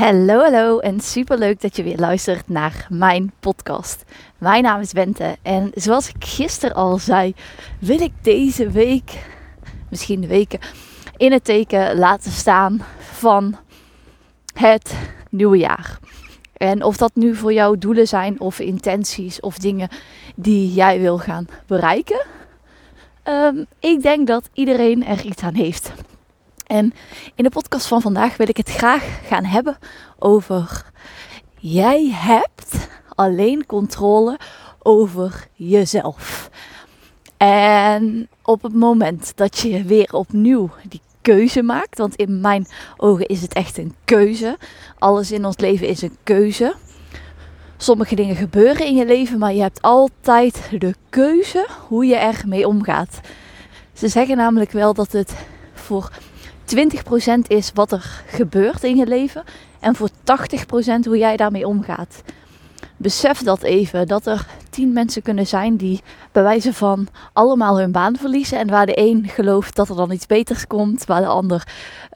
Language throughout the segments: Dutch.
Hallo, hallo en super leuk dat je weer luistert naar mijn podcast. Mijn naam is Bente en zoals ik gisteren al zei, wil ik deze week, misschien de weken, in het teken laten staan van het nieuwe jaar. En of dat nu voor jou doelen zijn of intenties of dingen die jij wil gaan bereiken. Um, ik denk dat iedereen er iets aan heeft. En in de podcast van vandaag wil ik het graag gaan hebben over jij hebt alleen controle over jezelf. En op het moment dat je weer opnieuw die keuze maakt, want in mijn ogen is het echt een keuze. Alles in ons leven is een keuze. Sommige dingen gebeuren in je leven, maar je hebt altijd de keuze hoe je ermee omgaat. Ze zeggen namelijk wel dat het voor 20% is wat er gebeurt in je leven en voor 80% hoe jij daarmee omgaat. Besef dat even, dat er 10 mensen kunnen zijn die bij wijze van allemaal hun baan verliezen. En waar de een gelooft dat er dan iets beters komt, waar de ander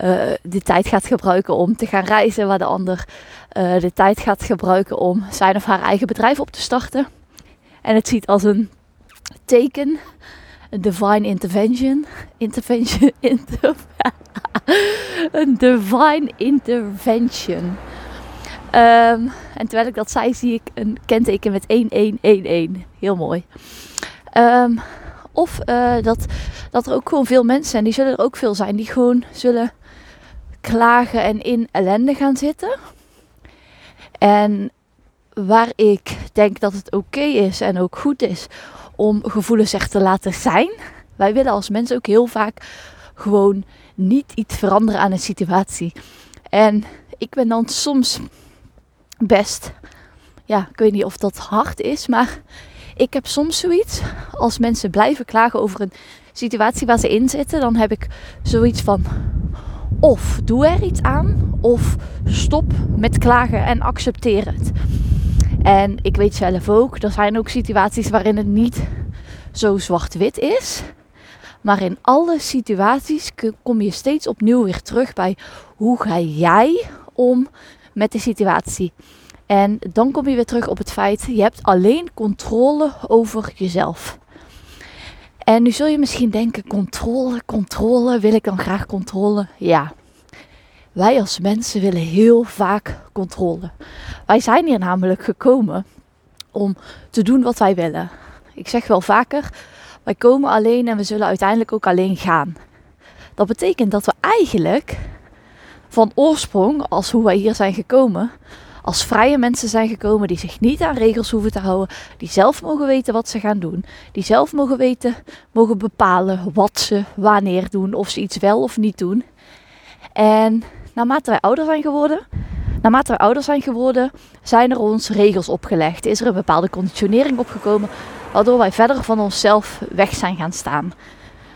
uh, de tijd gaat gebruiken om te gaan reizen, waar de ander uh, de tijd gaat gebruiken om zijn of haar eigen bedrijf op te starten. En het ziet als een teken, een divine intervention, intervention, intervention een divine intervention. Um, en terwijl ik dat zei, zie ik een kenteken met 1111. Heel mooi. Um, of uh, dat, dat er ook gewoon veel mensen zijn, die zullen er ook veel zijn, die gewoon zullen klagen en in ellende gaan zitten. En waar ik denk dat het oké is en ook goed is om gevoelens echt te laten zijn. Wij willen als mensen ook heel vaak gewoon niet iets veranderen aan een situatie. En ik ben dan soms best, ja, ik weet niet of dat hard is, maar ik heb soms zoiets als mensen blijven klagen over een situatie waar ze in zitten, dan heb ik zoiets van of doe er iets aan of stop met klagen en accepteer het. En ik weet zelf ook, er zijn ook situaties waarin het niet zo zwart-wit is. Maar in alle situaties kom je steeds opnieuw weer terug bij hoe ga jij om met de situatie. En dan kom je weer terug op het feit, je hebt alleen controle over jezelf. En nu zul je misschien denken, controle, controle, wil ik dan graag controle? Ja, wij als mensen willen heel vaak controle. Wij zijn hier namelijk gekomen om te doen wat wij willen. Ik zeg wel vaker, wij komen alleen en we zullen uiteindelijk ook alleen gaan. Dat betekent dat we eigenlijk van oorsprong, als hoe wij hier zijn gekomen, als vrije mensen zijn gekomen die zich niet aan regels hoeven te houden, die zelf mogen weten wat ze gaan doen, die zelf mogen weten, mogen bepalen wat ze wanneer doen, of ze iets wel of niet doen. En naarmate wij ouder zijn geworden, naarmate wij ouder zijn geworden, zijn er ons regels opgelegd. Is er een bepaalde conditionering opgekomen Waardoor wij verder van onszelf weg zijn gaan staan.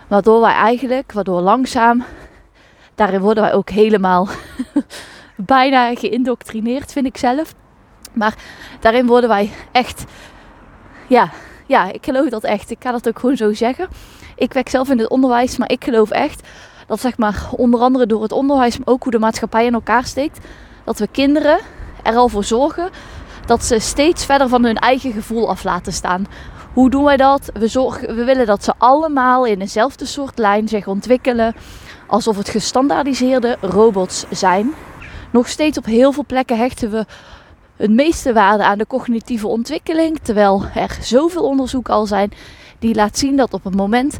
Waardoor wij eigenlijk, waardoor langzaam, daarin worden wij ook helemaal bijna geïndoctrineerd, vind ik zelf. Maar daarin worden wij echt, ja, ja, ik geloof dat echt. Ik kan dat ook gewoon zo zeggen. Ik werk zelf in het onderwijs, maar ik geloof echt dat zeg maar onder andere door het onderwijs, maar ook hoe de maatschappij in elkaar steekt, dat we kinderen er al voor zorgen dat ze steeds verder van hun eigen gevoel af laten staan. Hoe doen wij dat? We, zorgen, we willen dat ze allemaal in dezelfde soort lijn zich ontwikkelen. Alsof het gestandaardiseerde robots zijn. Nog steeds op heel veel plekken hechten we het meeste waarde aan de cognitieve ontwikkeling. Terwijl er zoveel onderzoek al zijn die laat zien dat op het moment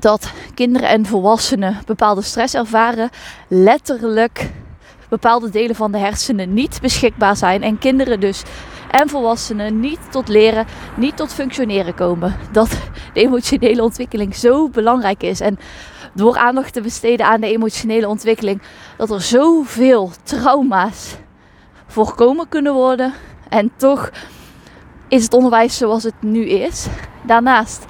dat kinderen en volwassenen bepaalde stress ervaren, letterlijk bepaalde delen van de hersenen niet beschikbaar zijn. En kinderen dus en volwassenen niet tot leren, niet tot functioneren komen. Dat de emotionele ontwikkeling zo belangrijk is. En door aandacht te besteden aan de emotionele ontwikkeling, dat er zoveel trauma's voorkomen kunnen worden. En toch is het onderwijs zoals het nu is. Daarnaast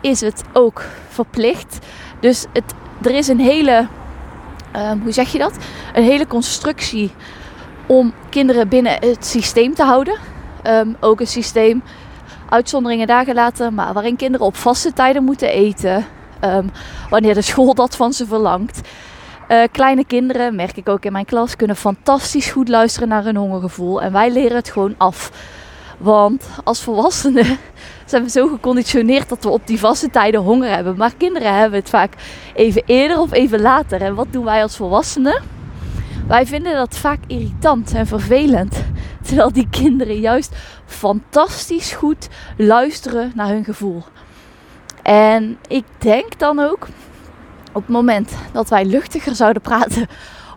is het ook verplicht. Dus het, er is een hele, uh, hoe zeg je dat? Een hele constructie om kinderen binnen het systeem te houden. Ehm, ook een systeem, uitzonderingen daar gelaten, maar waarin kinderen op vaste tijden moeten eten. Ehm, wanneer de school dat van ze verlangt. Uh, kleine kinderen, merk ik ook in mijn klas, kunnen fantastisch goed luisteren naar hun hongergevoel. En wij leren het gewoon af. Want als volwassenen zijn we zo geconditioneerd dat we op die vaste tijden honger hebben. Maar kinderen hebben het vaak even eerder of even later. En wat doen wij als volwassenen? Wij vinden dat vaak irritant en vervelend. Terwijl die kinderen juist fantastisch goed luisteren naar hun gevoel. En ik denk dan ook, op het moment dat wij luchtiger zouden praten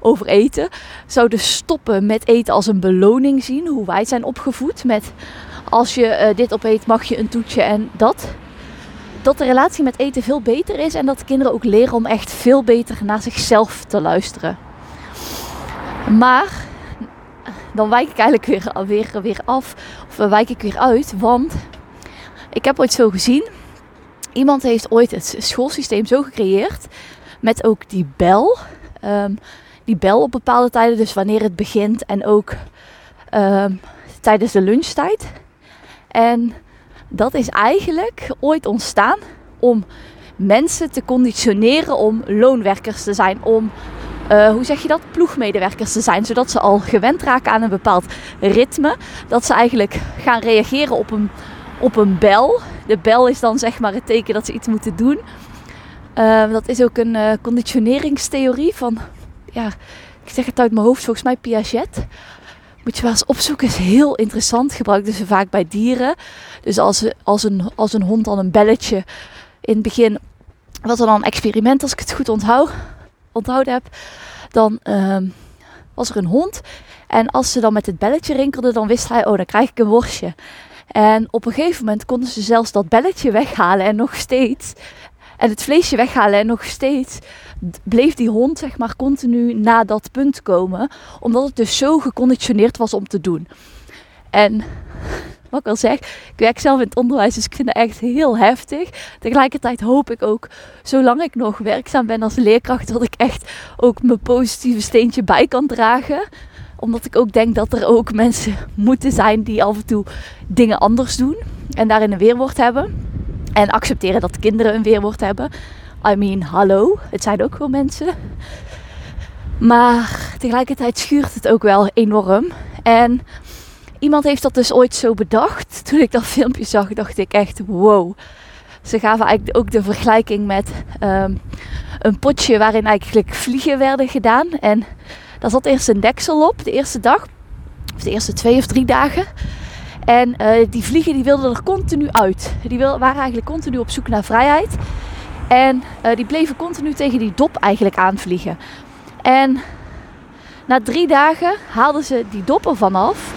over eten, zouden stoppen met eten als een beloning zien, hoe wij zijn opgevoed met als je uh, dit opeet mag je een toetje en dat. Dat de relatie met eten veel beter is en dat de kinderen ook leren om echt veel beter naar zichzelf te luisteren. Maar dan wijk ik eigenlijk weer, weer, weer af, of wijk ik weer uit, want ik heb ooit zo gezien. Iemand heeft ooit het schoolsysteem zo gecreëerd met ook die bel. Um, die bel op bepaalde tijden, dus wanneer het begint en ook um, tijdens de lunchtijd. En dat is eigenlijk ooit ontstaan om mensen te conditioneren om loonwerkers te zijn, om uh, hoe zeg je dat, ploegmedewerkers te zijn. Zodat ze al gewend raken aan een bepaald ritme. Dat ze eigenlijk gaan reageren op een, op een bel. De bel is dan zeg maar het teken dat ze iets moeten doen. Uh, dat is ook een uh, conditioneringstheorie van, ja, ik zeg het uit mijn hoofd, volgens mij Piaget. Moet je wel eens opzoeken, is heel interessant. Gebruikten ze vaak bij dieren. Dus als, als, een, als een hond dan een belletje in het begin was er dan een experiment, als ik het goed onthoud, onthouden heb, dan ehm, was er een hond. En als ze dan met het belletje rinkelde, dan wist hij, oh, dan krijg ik een worstje. En op een gegeven moment konden ze zelfs dat belletje weghalen en nog steeds. En het vleesje weghalen en nog steeds bleef die hond zeg maar continu naar dat punt komen. Omdat het dus zo geconditioneerd was om te doen. En wat ik al zeg, ik werk zelf in het onderwijs, dus ik vind het echt heel heftig. Tegelijkertijd hoop ik ook, zolang ik nog werkzaam ben als leerkracht, dat ik echt ook mijn positieve steentje bij kan dragen omdat ik ook denk dat er ook mensen moeten zijn die af en toe dingen anders doen. En daarin een weerwoord hebben. En accepteren dat kinderen een weerwoord hebben. I mean, hallo, het zijn ook wel mensen. Maar tegelijkertijd schuurt het ook wel enorm. En iemand heeft dat dus ooit zo bedacht. Toen ik dat filmpje zag, dacht ik echt wow. Ze gaven eigenlijk ook de vergelijking met um, een potje waarin eigenlijk vliegen werden gedaan. En daar zat eerst een deksel op, de eerste dag. Of de eerste twee of drie dagen. En uh, die vliegen die wilden er continu uit. Die waren eigenlijk continu op zoek naar vrijheid. En uh, die bleven continu tegen die dop eigenlijk aanvliegen. En na drie dagen haalden ze die dop ervan af.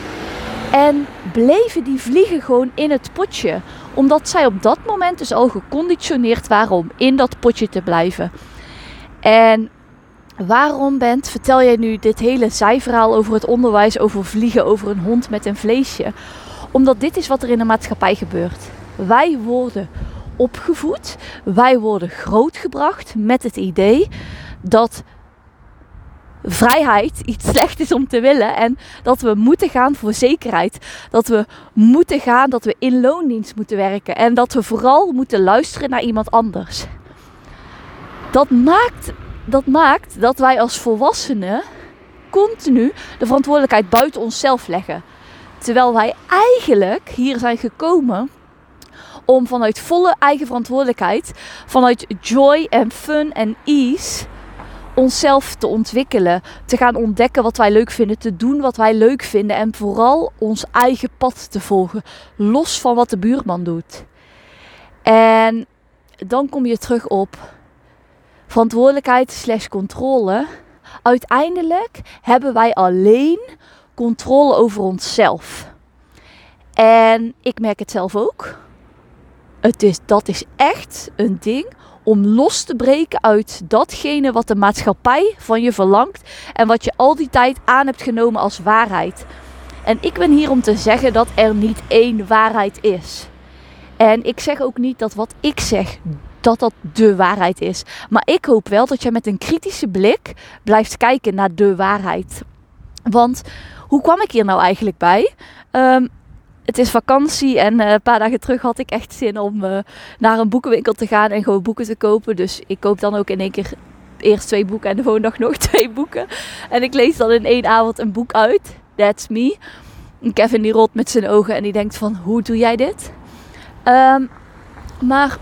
En bleven die vliegen gewoon in het potje. Omdat zij op dat moment dus al geconditioneerd waren om in dat potje te blijven. En waarom bent, vertel jij nu dit hele zijverhaal over het onderwijs, over vliegen, over een hond met een vleesje? Omdat dit is wat er in de maatschappij gebeurt. Wij worden opgevoed, wij worden grootgebracht met het idee dat vrijheid iets slecht is om te willen. En dat we moeten gaan voor zekerheid. Dat we moeten gaan, dat we in loondienst moeten werken. En dat we vooral moeten luisteren naar iemand anders. Dat maakt dat, maakt dat wij als volwassenen continu de verantwoordelijkheid buiten onszelf leggen. Terwijl wij eigenlijk hier zijn gekomen om vanuit volle eigen verantwoordelijkheid, vanuit joy en fun en ease, onszelf te ontwikkelen, te gaan ontdekken wat wij leuk vinden, te doen wat wij leuk vinden en vooral ons eigen pad te volgen, los van wat de buurman doet. En dan kom je terug op verantwoordelijkheid slash controle. Uiteindelijk hebben wij alleen controle over onszelf. En ik merk het zelf ook. Het is, dat is echt een ding om los te breken uit datgene wat de maatschappij van je verlangt en wat je al die tijd aan hebt genomen als waarheid. En ik ben hier om te zeggen dat er niet één waarheid is. En ik zeg ook niet dat wat ik zeg, dat dat de waarheid is. Maar ik hoop wel dat je met een kritische blik blijft kijken naar de waarheid. Want hoe kwam ik hier nou eigenlijk bij? Um, het is vakantie en uh, een paar dagen terug had ik echt zin om uh, naar een boekenwinkel te gaan en gewoon boeken te kopen. Dus ik koop dan ook in één keer eerst twee boeken en de volgende dag nog twee boeken. En ik lees dan in één avond een boek uit. That's me. En Kevin die rolt met zijn ogen en die denkt van, hoe doe jij dit? Ehm, maar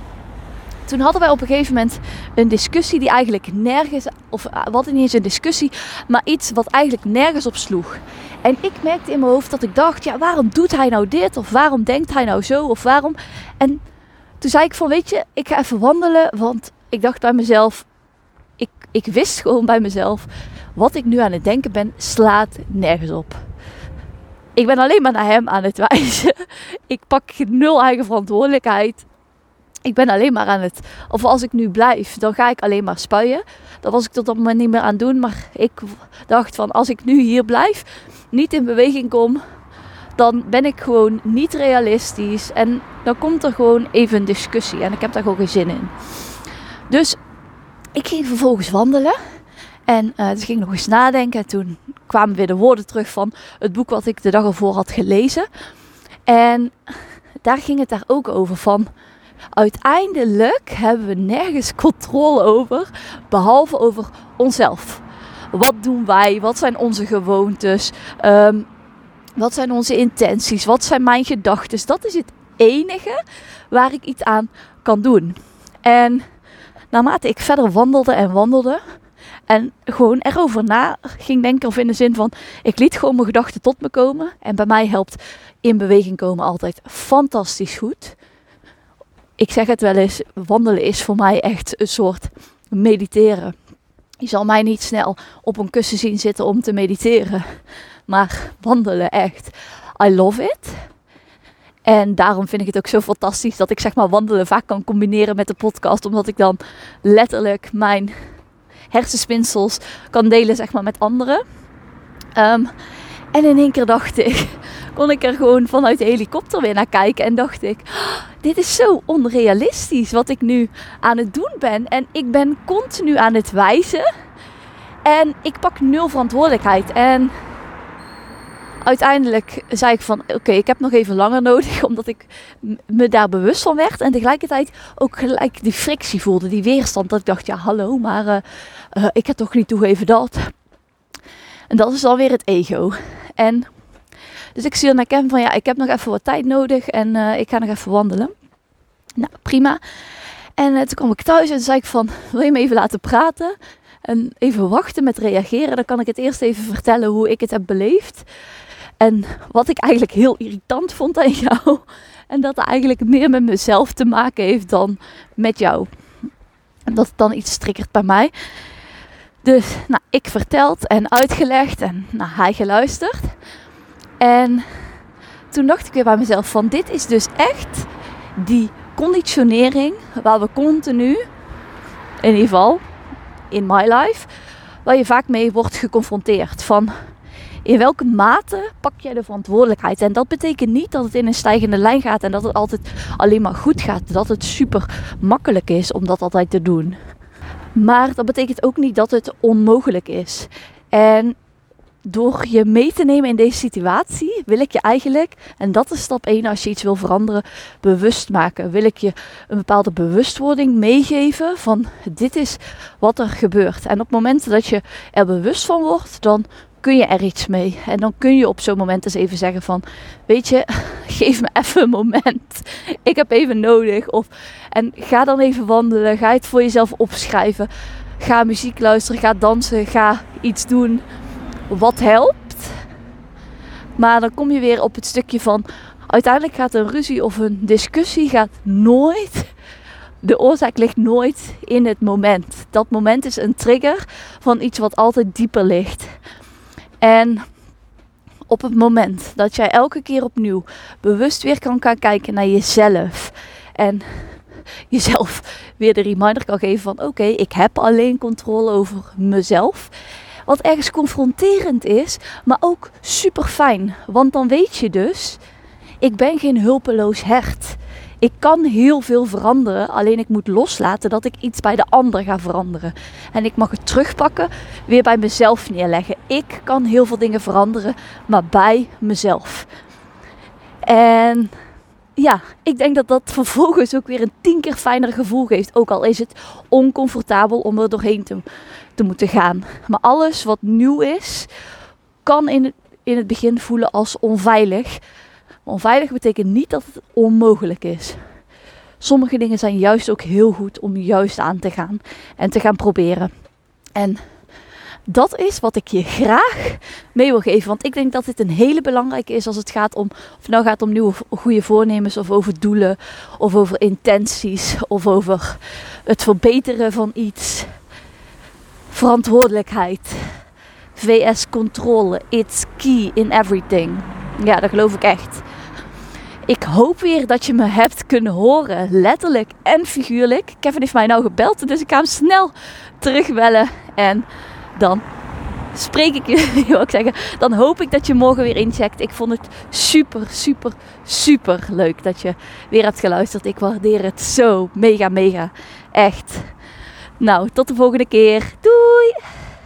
toen hadden wij op een gegeven moment een discussie die eigenlijk nergens, of eh, wat niet eens een discussie, maar iets wat eigenlijk nergens op sloeg. En ik merkte in mijn hoofd dat ik dacht, ja, waarom doet hij nou dit? Of waarom denkt hij nou zo? Of waarom? En toen zei ik van, weet je, ik ga even wandelen, want ik dacht bij mezelf, ik, ik wist gewoon bij mezelf, wat ik nu aan het denken ben, slaat nergens op. Ik ben alleen maar naar hem aan het wijzen. Ik pak nul eigen verantwoordelijkheid ik ben alleen maar aan het. Of als ik nu blijf, dan ga ik alleen maar spuien. Dat was ik tot dat moment niet meer aan doen. Maar ik dacht van als ik nu hier blijf, niet in beweging kom, dan ben ik gewoon niet realistisch. En dan komt er gewoon even een discussie. En ik heb daar gewoon geen zin in. Dus ik ging vervolgens wandelen. En uh, dus ging nog eens nadenken. En toen kwamen weer de woorden terug van het boek wat ik de dag ervoor had gelezen. En daar ging het daar ook over van uiteindelijk hebben we nergens controle over, behalve over onszelf. Wat doen wij? Wat zijn onze gewoontes? Ehm, wat zijn onze intenties? Wat zijn mijn gedachten? Dat is het enige waar ik iets aan kan doen. En naarmate ik verder wandelde en wandelde, en gewoon erover na ging denken, of in de zin van: ik liet gewoon mijn gedachten tot me komen. En bij mij helpt in beweging komen altijd fantastisch goed ik zeg het wel eens, wandelen is voor mij echt een soort mediteren. Je zal mij niet snel op een kussen zien zitten om te mediteren. Maar wandelen echt. I love it. En daarom vind ik het ook zo fantastisch dat ik zeg maar wandelen vaak kan combineren met de podcast. Omdat ik dan letterlijk mijn hersenspinsels kan delen zeg maar met anderen. Um, en in één keer dacht ik, kon ik er gewoon vanuit de helikopter weer naar kijken. En dacht ik, oh, dit is zo onrealistisch wat ik nu aan het doen ben. En ik ben continu aan het wijzen. En ik pak nul verantwoordelijkheid. En uiteindelijk zei ik van oké, ik heb nog even langer nodig. Omdat ik me daar bewust van werd. En tegelijkertijd ook gelijk die frictie voelde, die weerstand. Dat ik dacht, ja hallo, maar uh, uh, ik heb toch niet toegeven dat. En dat is dan weer het ego. En dus ik zie naar Ken van ja, ik heb nog even wat tijd nodig en uh, ik ga nog even wandelen. Nou, prima. En uh, toen kwam ik thuis en zei ik van, wil je me even laten praten? En even wachten met reageren. Dan kan ik het eerst even vertellen hoe ik het heb beleefd. En wat ik eigenlijk heel irritant vond aan jou. En dat het eigenlijk meer met mezelf te maken heeft dan met jou. En dat het dan iets triggert bij mij. Dus nou, ik verteld en uitgelegd en nou, hij geluisterd. En toen dacht ik weer bij mezelf van dit is dus echt die conditionering waar we continu, in ieder geval in my life, waar je vaak mee wordt geconfronteerd. Van in welke mate pak jij de verantwoordelijkheid? En dat betekent niet dat het in een stijgende lijn gaat en dat het altijd alleen maar goed gaat. Dat het super makkelijk is om dat altijd te doen. Maar dat betekent ook niet dat het onmogelijk is. En door je mee te nemen in deze situatie, wil ik je eigenlijk, en dat is stap 1 als je iets wil veranderen, bewust maken. Wil ik je een bepaalde bewustwording meegeven van dit is wat er gebeurt. En op het moment dat je er bewust van wordt, dan kun je er iets mee. En dan kun je op zo'n moment eens even zeggen van, weet je, geef me even een moment. Ik heb even nodig. Of, en ga dan even wandelen. Ga het voor jezelf opschrijven. Ga muziek luisteren. Ga dansen. Ga iets doen wat helpt. Maar dan kom je weer op het stukje van, uiteindelijk gaat een ruzie of een discussie gaat nooit de oorzaak ligt nooit in het moment. Dat moment is een trigger van iets wat altijd dieper ligt. En op het moment dat jij elke keer opnieuw bewust weer kan gaan kijken naar jezelf en jezelf weer de reminder kan geven van oké, ik heb alleen controle over mezelf. Wat ergens confronterend is, maar ook super fijn. Want dan weet je dus, ik ben geen hulpeloos hert. Ik kan heel veel veranderen, alleen ik moet loslaten dat ik iets bij de ander ga veranderen. En ik mag het terugpakken, weer bij mezelf neerleggen. Ik kan heel veel dingen veranderen, maar bij mezelf. En ja, ik denk dat dat vervolgens ook weer een tien keer fijner gevoel geeft. Ook al is het oncomfortabel om er doorheen te, te moeten gaan. Maar alles wat nieuw is, kan in in het begin voelen als onveilig. Onveilig betekent niet dat het onmogelijk is. Sommige dingen zijn juist ook heel goed om juist aan te gaan en te gaan proberen. En dat is wat ik je graag mee wil geven. Want ik denk dat dit een hele belangrijke is als het gaat om, of nou gaat om nieuwe goede voornemens, of over doelen, of over intenties, of over het verbeteren van iets. Verantwoordelijkheid. VS controle. It's key in everything. Ja, dat geloof ik echt. Ik hoop weer dat je me hebt kunnen horen, letterlijk en figuurlijk. Kevin heeft mij nou gebeld, dus ik ga hem snel terugbellen. En dan spreek ik je, wil ik zeggen. Dan hoop ik dat je morgen weer incheckt. Ik vond het super, super, super leuk dat je weer hebt geluisterd. Ik waardeer het zo mega, mega. Echt. Nou, tot de volgende keer.